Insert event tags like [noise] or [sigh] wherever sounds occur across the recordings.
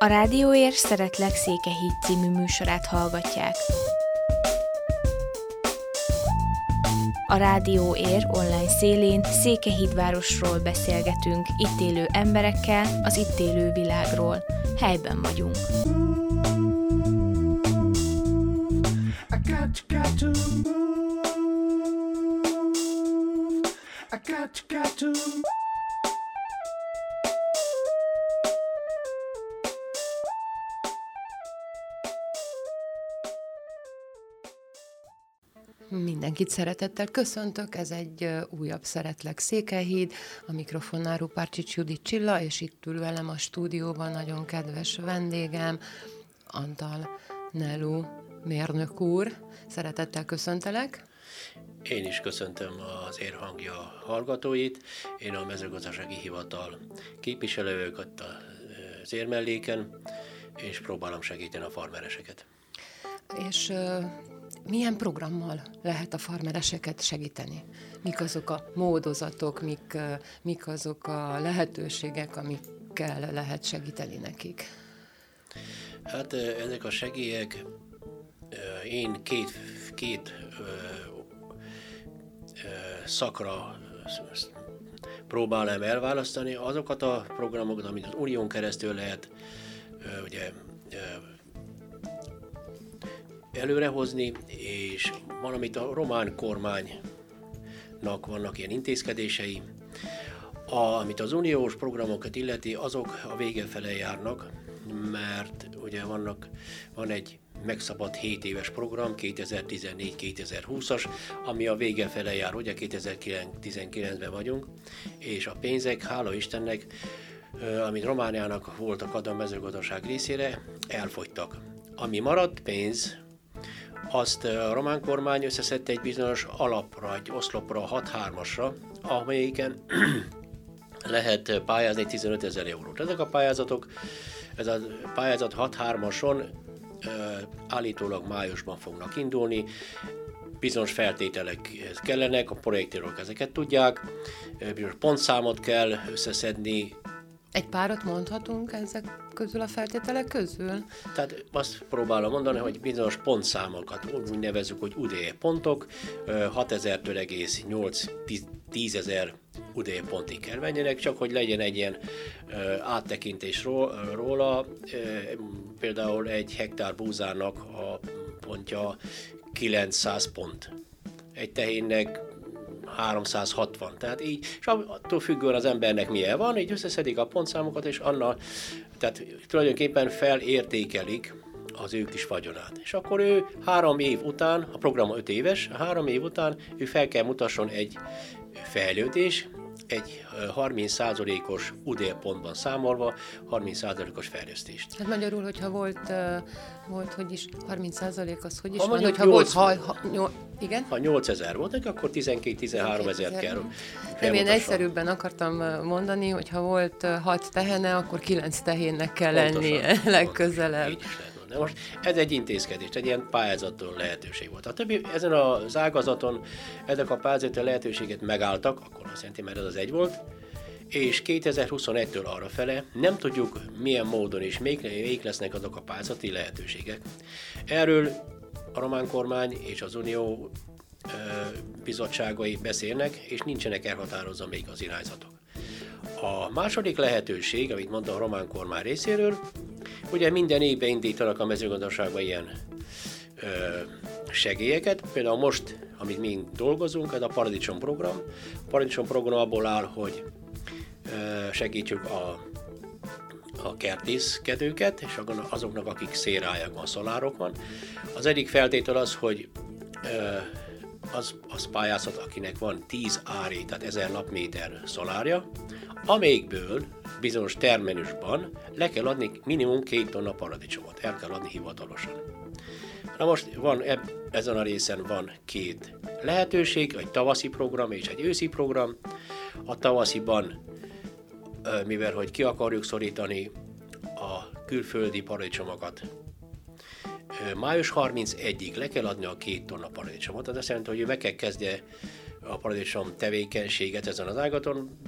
A Rádióér Szeretlek Székehíd című műsorát hallgatják. A Rádió Ér online szélén Székehídvárosról beszélgetünk, itt élő emberekkel, az itt élő világról. Helyben vagyunk. Got, to got to Mindenkit szeretettel köszöntök, ez egy újabb Szeretlek Székelyhíd, a mikrofonnál Rupárcsics Judit Csilla, és itt ül velem a stúdióban nagyon kedves vendégem, Antal Nelu mérnök úr. Szeretettel köszöntelek. Én is köszöntöm az érhangja hallgatóit. Én a mezőgazdasági hivatal képviselők ott az érmelléken, és próbálom segíteni a farmereseket. És milyen programmal lehet a farmereseket segíteni? Mik azok a módozatok, mik, mik azok a lehetőségek, amikkel lehet segíteni nekik? Hát ezek a segélyek, én két, két szakra próbálnám elválasztani azokat a programokat, amit az Unión keresztül lehet ugye előrehozni, és valamit a román kormánynak vannak ilyen intézkedései, a, amit az uniós programokat illeti, azok a vége fele járnak, mert ugye vannak, van egy megszabad 7 éves program, 2014-2020-as, ami a vége fele jár, ugye 2019-ben vagyunk, és a pénzek, hála Istennek, amit Romániának voltak adva a mezőgazdaság részére, elfogytak. Ami maradt pénz, azt a román kormány összeszedte egy bizonyos alapra, egy oszlopra, 6-3-asra, amelyiken [clears throat] lehet pályázni 15 ezer eurót. Ezek a pályázatok, ez a pályázat 6-3-ason állítólag májusban fognak indulni, bizonyos feltételek kellenek, a projektírok ezeket tudják, bizonyos pontszámot kell összeszedni, egy párat mondhatunk ezek közül a feltételek közül? Tehát azt próbálom mondani, hogy bizonyos pontszámokat úgy nevezük, hogy UDE pontok, 6000-től egész 8-10 ezer UDE pontig kell menjenek, csak hogy legyen egy ilyen áttekintés róla. Például egy hektár búzának a pontja 900 pont. Egy tehénnek 360. Tehát így, és attól függően az embernek milyen van, így összeszedik a pontszámokat, és annal, tehát tulajdonképpen felértékelik az ő kis vagyonát. És akkor ő három év után, a program 5 éves, három év után ő fel kell mutasson egy fejlődés, egy 30%-os udélpontban számolva 30%-os fejlesztést. Hát magyarul, hogyha volt, volt hogy is 30% az hogy is ha van, hogyha 8, volt, ha, ha, nyol, igen? Ha 8000 volt, akkor 12-13 ezer kell. Nem, én egyszerűbben akartam mondani, hogy ha volt 6 tehene, akkor 9 tehénnek kell Pontosan, lennie [laughs] legközelebb. Így de most ez egy intézkedés, egy ilyen pályázaton lehetőség volt. A többi, ezen az ágazaton ezek a pályázati lehetőséget megálltak, akkor azt jelenti, mert ez az egy volt, és 2021-től arra fele nem tudjuk milyen módon és még, még lesznek azok a pályázati lehetőségek. Erről a román kormány és az unió ö, bizottságai beszélnek, és nincsenek elhatározva még az irányzatok. A második lehetőség, amit mondta a román kormány részéről, ugye minden évben indítanak a mezőgazdaságban ilyen ö, segélyeket. Például most, amit mi dolgozunk, ez a Paradicsom program. A Paradicsom program abból áll, hogy ö, segítjük a a kertészkedőket, és azoknak, akik széráják van. Az egyik feltétel az, hogy az, az pályázat, akinek van 10 ári, tehát 1000 napméter szolárja, amelyikből bizonyos termenusban le kell adni minimum két tonna paradicsomot, el kell adni hivatalosan. Na most van eb, ezen a részen van két lehetőség, egy tavaszi program és egy őszi program. A tavasziban, mivel hogy ki akarjuk szorítani a külföldi paradicsomokat, május 31-ig le kell adni a két tonna paradicsomot. Az azt jelenti, hogy meg kell kezdje a paradicsom tevékenységet ezen az ágaton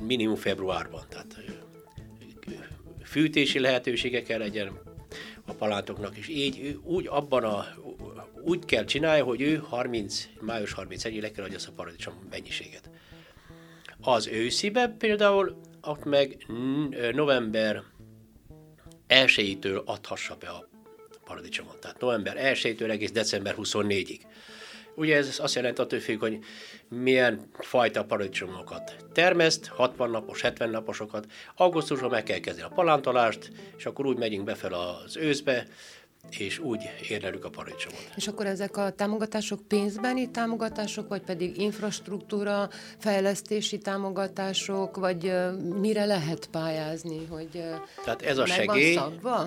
minimum februárban. Tehát fűtési lehetősége kell legyen a palántoknak, és így úgy abban a, úgy kell csinálja, hogy ő 30, május 31-ig le kell adja a paradicsom mennyiséget. Az őszibe például, ott meg november 1-től adhassa be a paradicsomot. Tehát november 1-től egész december 24-ig. Ugye ez azt jelenti attól függ, hogy milyen fajta paradicsomokat termeszt, 60 napos, 70 naposokat. Augusztusban meg kell kezdeni a palántolást, és akkor úgy megyünk befel az őszbe, és úgy érlelük a paradicsomot. És akkor ezek a támogatások pénzbeni támogatások, vagy pedig infrastruktúra, fejlesztési támogatások, vagy mire lehet pályázni? Hogy Tehát ez a segély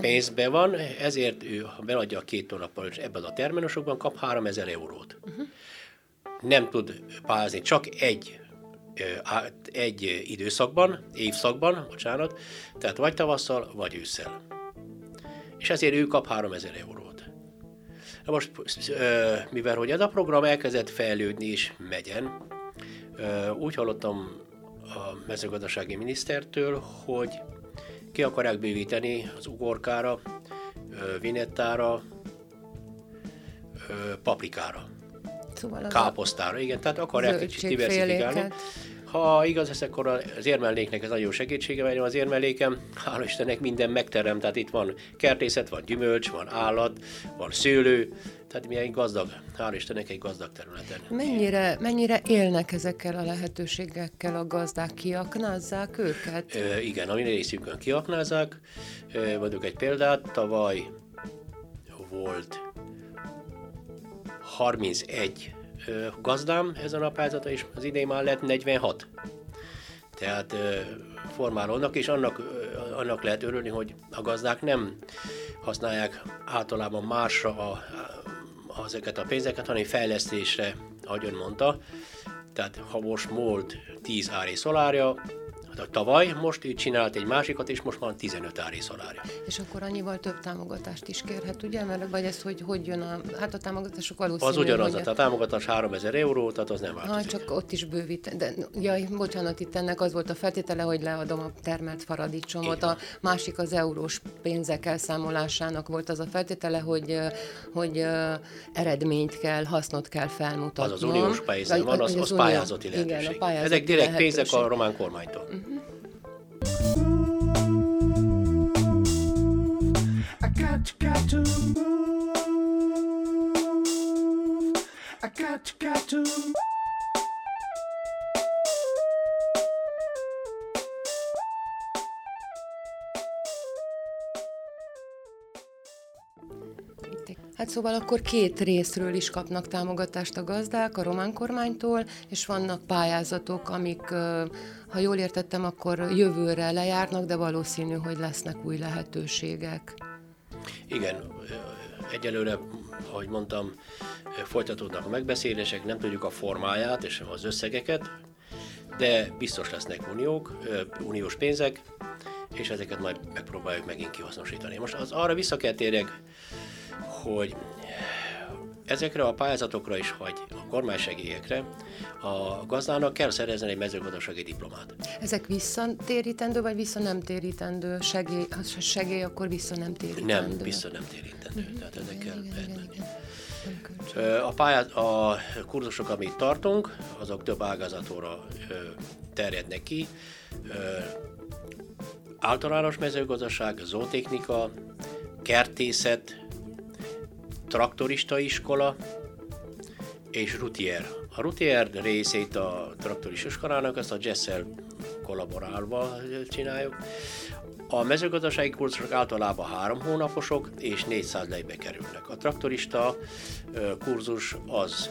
pénzbe van, ezért ő, ha beadja a két tónap ebben a terminusokban, kap 3000 eurót. Uh-huh. Nem tud pályázni csak egy egy időszakban, évszakban, bocsánat, tehát vagy tavasszal, vagy ősszel és ezért ő kap 3000 eurót. Na most, mivel hogy ez a program elkezdett fejlődni és megyen, úgy hallottam a mezőgazdasági minisztertől, hogy ki akarják bővíteni az ugorkára, vinettára, paprikára, szóval káposztára, igen, tehát akarják kicsit diversifikálni. Ha igaz ez, akkor az érmelléknek ez nagyon segítsége, mert az érmellékem, hála Istennek minden megterem, tehát itt van kertészet, van gyümölcs, van állat, van szőlő, tehát mi egy gazdag, hála Istennek egy gazdag területen. Mennyire, mennyire élnek ezekkel a lehetőségekkel a gazdák, kiaknázzák őket? Ö, igen, a mi részünkön kiaknázzák. mondjuk egy példát, tavaly volt 31 gazdám ezen a pályázata, és az idén már lett 46. Tehát formálódnak, és annak, annak lehet örülni, hogy a gazdák nem használják általában másra a, a, ezeket a pénzeket, hanem fejlesztésre, ahogy ön mondta. Tehát ha most volt 10 ári szolárja, Hát tavaly most ő csinált egy másikat, és most van 15 ári szolárja. És akkor annyival több támogatást is kérhet, ugye? Mert vagy ez, hogy hogy jön a, hát a támogatások valószínű, Az ugyanaz, hogy a... támogatás 3000 euró, tehát az nem változik. Ha, csak ott is bővít. De, jaj, bocsánat, itt ennek az volt a feltétele, hogy leadom a termelt paradicsomot. A másik az eurós pénzek elszámolásának volt az a feltétele, hogy, hogy eredményt kell, hasznot kell felmutatni. Az az uniós pénz van, az, az, az pályázati lehetőség. Igen, a pályázati Ezek direkt lehetőség. pénzek a román kormánytól. Uh-huh. Got to szóval akkor két részről is kapnak támogatást a gazdák, a román kormánytól, és vannak pályázatok, amik, ha jól értettem, akkor jövőre lejárnak, de valószínű, hogy lesznek új lehetőségek. Igen, egyelőre, ahogy mondtam, folytatódnak a megbeszélések, nem tudjuk a formáját és az összegeket, de biztos lesznek uniók, uniós pénzek, és ezeket majd megpróbáljuk megint kihasznosítani. Most az arra vissza kell térjek, hogy ezekre a pályázatokra is, vagy a kormánysegélyekre a gazdának kell szerezni egy mezőgazdasági diplomát. Ezek visszatérítendő, vagy vissza nem térítendő segély? Ha segély, akkor vissza nem térítendő? Nem, vissza nem térítendő. Igen, Tehát igen, igen, igen. A, pályát, a kurzusok, amit tartunk, azok több ágazatóra terjednek ki. Általános mezőgazdaság, zootechnika, kertészet, traktorista iskola és Rutier. A Rutier részét a traktorista iskolának, ezt a Jessel kollaborálva csináljuk. A mezőgazdasági kurzusok általában három hónaposok és 400 lejbe kerülnek. A traktorista kurzus az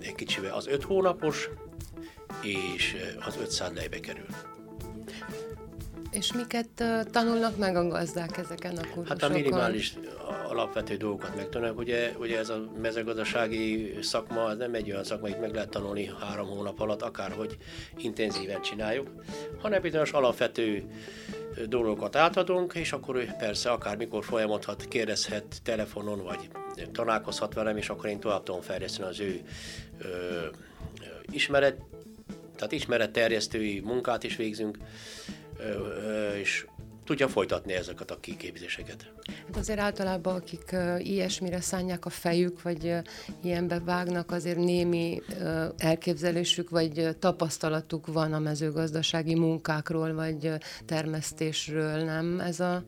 egy kicsivel az 5 hónapos, és az 500 lejbe kerül. És miket tanulnak meg a gazdák ezeken a kurzusokon? Hát a minimális alapvető dolgokat megtanulnak. Ugye, ugye ez a mezőgazdasági szakma ez nem egy olyan szakma, amit meg lehet tanulni három hónap alatt, akárhogy intenzíven csináljuk, hanem bizonyos alapvető dolgokat átadunk, és akkor persze akármikor folyamodhat, kérdezhet telefonon, vagy találkozhat velem, és akkor én tovább tudom fejleszteni az ő ö, ismeret, tehát ismeretterjesztői munkát is végzünk, és tudja folytatni ezeket a kiképzéseket. Hát azért általában, akik uh, ilyesmire szánják a fejük, vagy uh, ilyenbe vágnak, azért némi uh, elképzelésük, vagy tapasztalatuk van a mezőgazdasági munkákról, vagy termesztésről, nem ez a...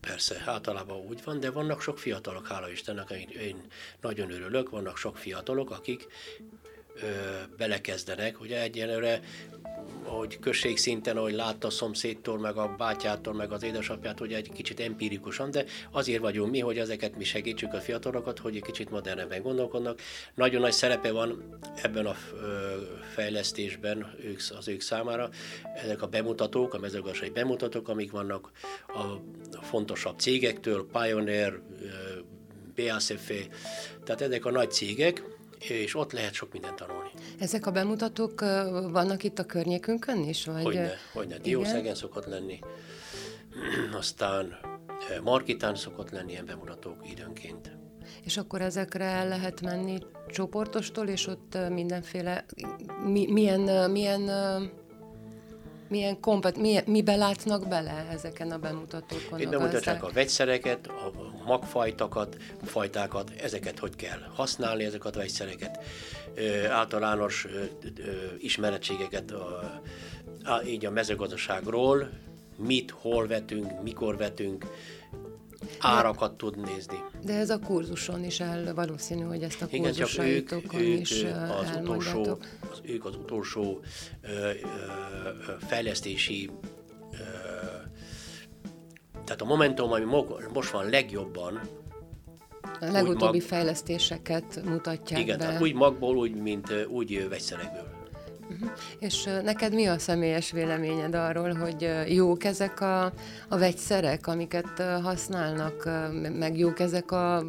Persze, általában úgy van, de vannak sok fiatalok, hála Istennek, én, én nagyon örülök, vannak sok fiatalok, akik ö, belekezdenek. Ugye egyelőre hogy községszinten, ahogy látta a szomszédtól, meg a bátyától, meg az édesapját, hogy egy kicsit empirikusan, de azért vagyunk mi, hogy ezeket mi segítsük a fiatalokat, hogy egy kicsit modernebben gondolkodnak. Nagyon nagy szerepe van ebben a fejlesztésben ők, az ők számára. Ezek a bemutatók, a mezőgazdasági bemutatók, amik vannak a fontosabb cégektől, Pioneer, BASF, tehát ezek a nagy cégek, és ott lehet sok mindent tanulni. Ezek a bemutatók vannak itt a környékünkön is? Vagy... Hogyne, hogyne. Diószegen szokott lenni, [clears throat] aztán Markitán szokott lenni ilyen bemutatók időnként. És akkor ezekre el lehet menni csoportostól, és ott mindenféle, mi, milyen, milyen milyen kompet, milyen, mibe látnak bele ezeken a bemutatókon? Itt bemutatják a vegyszereket, a magfajtakat, fajtákat, ezeket hogy kell használni, ezeket a vegyszereket, ö, általános ö, ö, ismeretségeket a, a, így a mezőgazdaságról, mit, hol vetünk, mikor vetünk, árakat tud nézni. De ez a kurzuson is el valószínű, hogy ezt a Igen, csak ők, ők is az utolsó, az, ők az utolsó ö, ö, fejlesztési ö, tehát a Momentum, ami most van legjobban, a legutóbbi mag... fejlesztéseket mutatják Igen, be. tehát úgy magból, úgy, mint úgy vegyszerekből. Uh-huh. És neked mi a személyes véleményed arról, hogy jók ezek a, a vegyszerek, amiket használnak, meg jók ezek a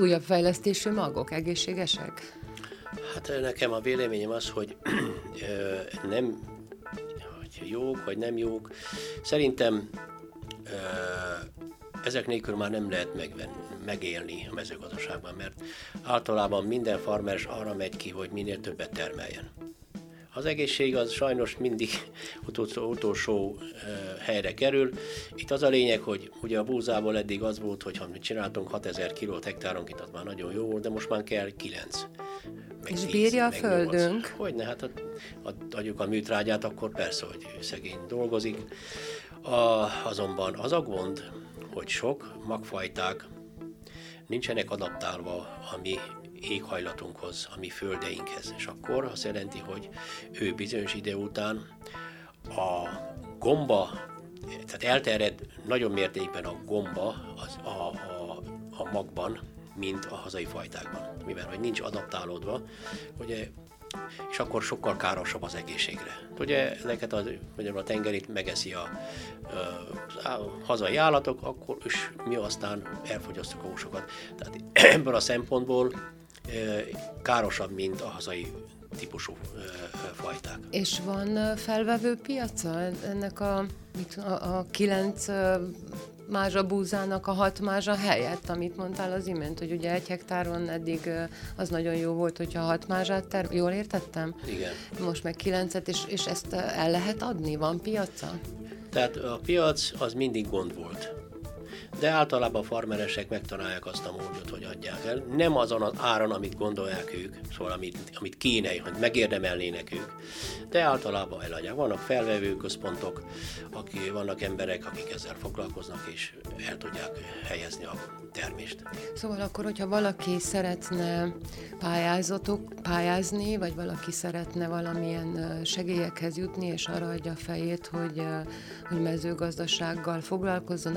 újabb fejlesztésű magok, egészségesek? Hát nekem a véleményem az, hogy nem hogy jók, vagy nem jók. Szerintem ezek nélkül már nem lehet megvenni, megélni a mezőgazdaságban, mert általában minden farmer arra megy ki, hogy minél többet termeljen. Az egészség az sajnos mindig [laughs] utolsó, utolsó helyre kerül. Itt az a lényeg, hogy ugye a búzából eddig az volt, hogy ha mi csináltunk 6000 kilót hektáronként, az már nagyon jó volt, de most már kell 9. Meg És 10, bírja a földünk? Hogyne, hát adjuk a műtrágyát, akkor persze, hogy szegény dolgozik. A, azonban az a gond, hogy sok magfajták nincsenek adaptálva a mi éghajlatunkhoz, a mi földeinkhez. És akkor azt jelenti, hogy ő bizonyos idő után a gomba, tehát elterjed nagyon mértékben a gomba az a, a, a magban, mint a hazai fajtákban. Mivel hogy nincs adaptálódva, ugye és akkor sokkal károsabb az egészségre. Ugye ezeket a, a tengerit megeszi a, a, hazai állatok, akkor is mi aztán elfogyasztjuk a húsokat. Tehát [clears throat] ebből a szempontból károsabb, mint a hazai típusú fajták. És van felvevő piaca ennek a, a, a kilenc mázsabúzának a hat mázsa helyett, amit mondtál az imént, hogy ugye egy hektáron eddig az nagyon jó volt, hogyha hat mázsát ter... Jól értettem? Igen. Most meg kilencet, és, és ezt el lehet adni? Van piaca? Tehát a piac az mindig gond volt de általában a farmeresek megtalálják azt a módot, hogy adják el. Nem azon az áron, amit gondolják ők, szóval amit, amit kéne, hogy megérdemelnének ők, de általában eladják. Vannak felvevő központok, akik, vannak emberek, akik ezzel foglalkoznak, és el tudják helyezni a termést. Szóval akkor, hogyha valaki szeretne pályázatok, pályázni, vagy valaki szeretne valamilyen segélyekhez jutni, és arra adja a fejét, hogy, hogy mezőgazdasággal foglalkozzon,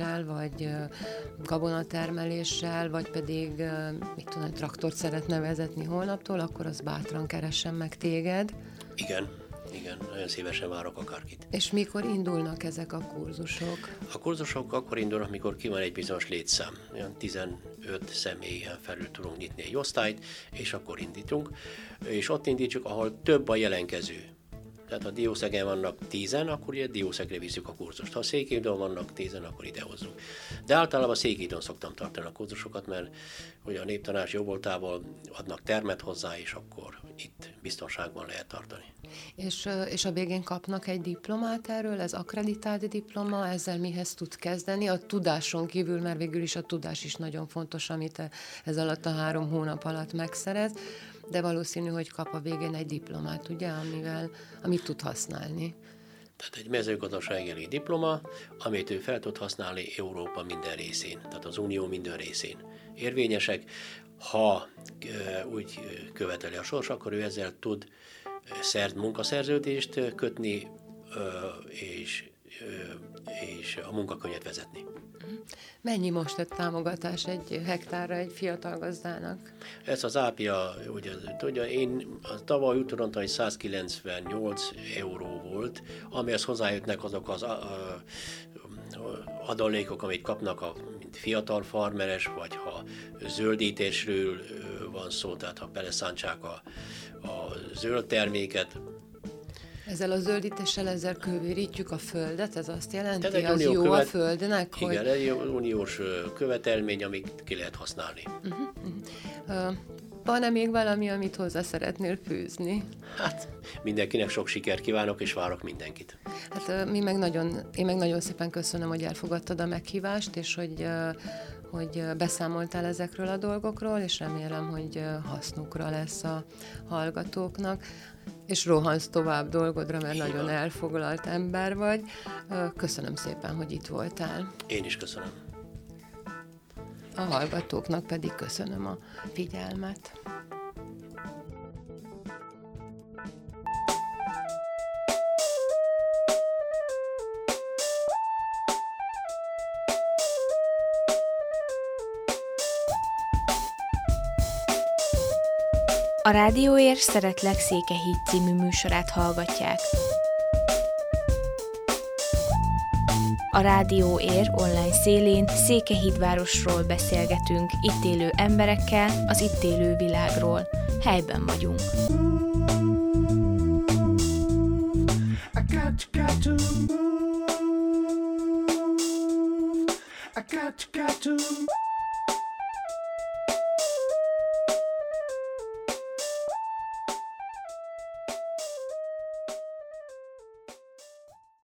állattenyésztéssel, vagy gabonatermeléssel, vagy pedig mit tudom, traktort szeretne vezetni holnaptól, akkor az bátran keressen meg téged. Igen, igen, nagyon szívesen várok akárkit. És mikor indulnak ezek a kurzusok? A kurzusok akkor indulnak, mikor ki van egy bizonyos létszám. Olyan 15 személyen felül tudunk nyitni egy osztályt, és akkor indítunk. És ott indítsuk, ahol több a jelenkező. Tehát ha Diószegen vannak tízen, akkor ugye Diószegre visszük a kurzust. Ha Székelyhídon vannak tízen, akkor ide hozzuk. De általában Székelyhídon szoktam tartani a kurzusokat, mert ugye a néptanás jobboltából adnak termet hozzá, és akkor itt biztonságban lehet tartani. És, és a végén kapnak egy diplomát erről, ez akreditált diploma, ezzel mihez tud kezdeni? A tudáson kívül, mert végül is a tudás is nagyon fontos, amit ez alatt a három hónap alatt megszerez, de valószínű, hogy kap a végén egy diplomát, ugye, amivel, amit tud használni. Tehát egy mezőgazdasági diploma, amit ő fel tud használni Európa minden részén, tehát az Unió minden részén. Érvényesek, ha úgy követeli a sors, akkor ő ezzel tud szert munkaszerződést kötni, és, és a munkakönyvet vezetni. Mennyi most a támogatás egy hektárra egy fiatal gazdának? Ez az ápia, ugye, tudja, én a tavaly tudom, hogy 198 euró volt, amihez hozzájöttnek azok az a, a, adalékok, amit kapnak a mint fiatal farmeres, vagy ha zöldítésről van szó, tehát ha beleszántsák a, a zöld terméket, ezzel a zöldítéssel ezzel kővérítjük a földet, ez azt jelenti, ez egy az jó követ... a földnek? Igen, hogy... egy uniós követelmény, amit ki lehet használni. Uh-huh. Uh, van-e még valami, amit hozzá szeretnél fűzni? Hát mindenkinek sok sikert kívánok, és várok mindenkit. Hát mi meg nagyon, én meg nagyon szépen köszönöm, hogy elfogadtad a meghívást, és hogy hogy beszámoltál ezekről a dolgokról, és remélem, hogy hasznukra lesz a hallgatóknak, és rohansz tovább dolgodra, mert Igen. nagyon elfoglalt ember vagy. Köszönöm szépen, hogy itt voltál. Én is köszönöm. A hallgatóknak pedig köszönöm a figyelmet. A Rádióér Szeretlek Székehíd című műsorát hallgatják. A Rádió Ér online szélén Székehídvárosról beszélgetünk, itt élő emberekkel, az itt élő világról. Helyben vagyunk. I got, got to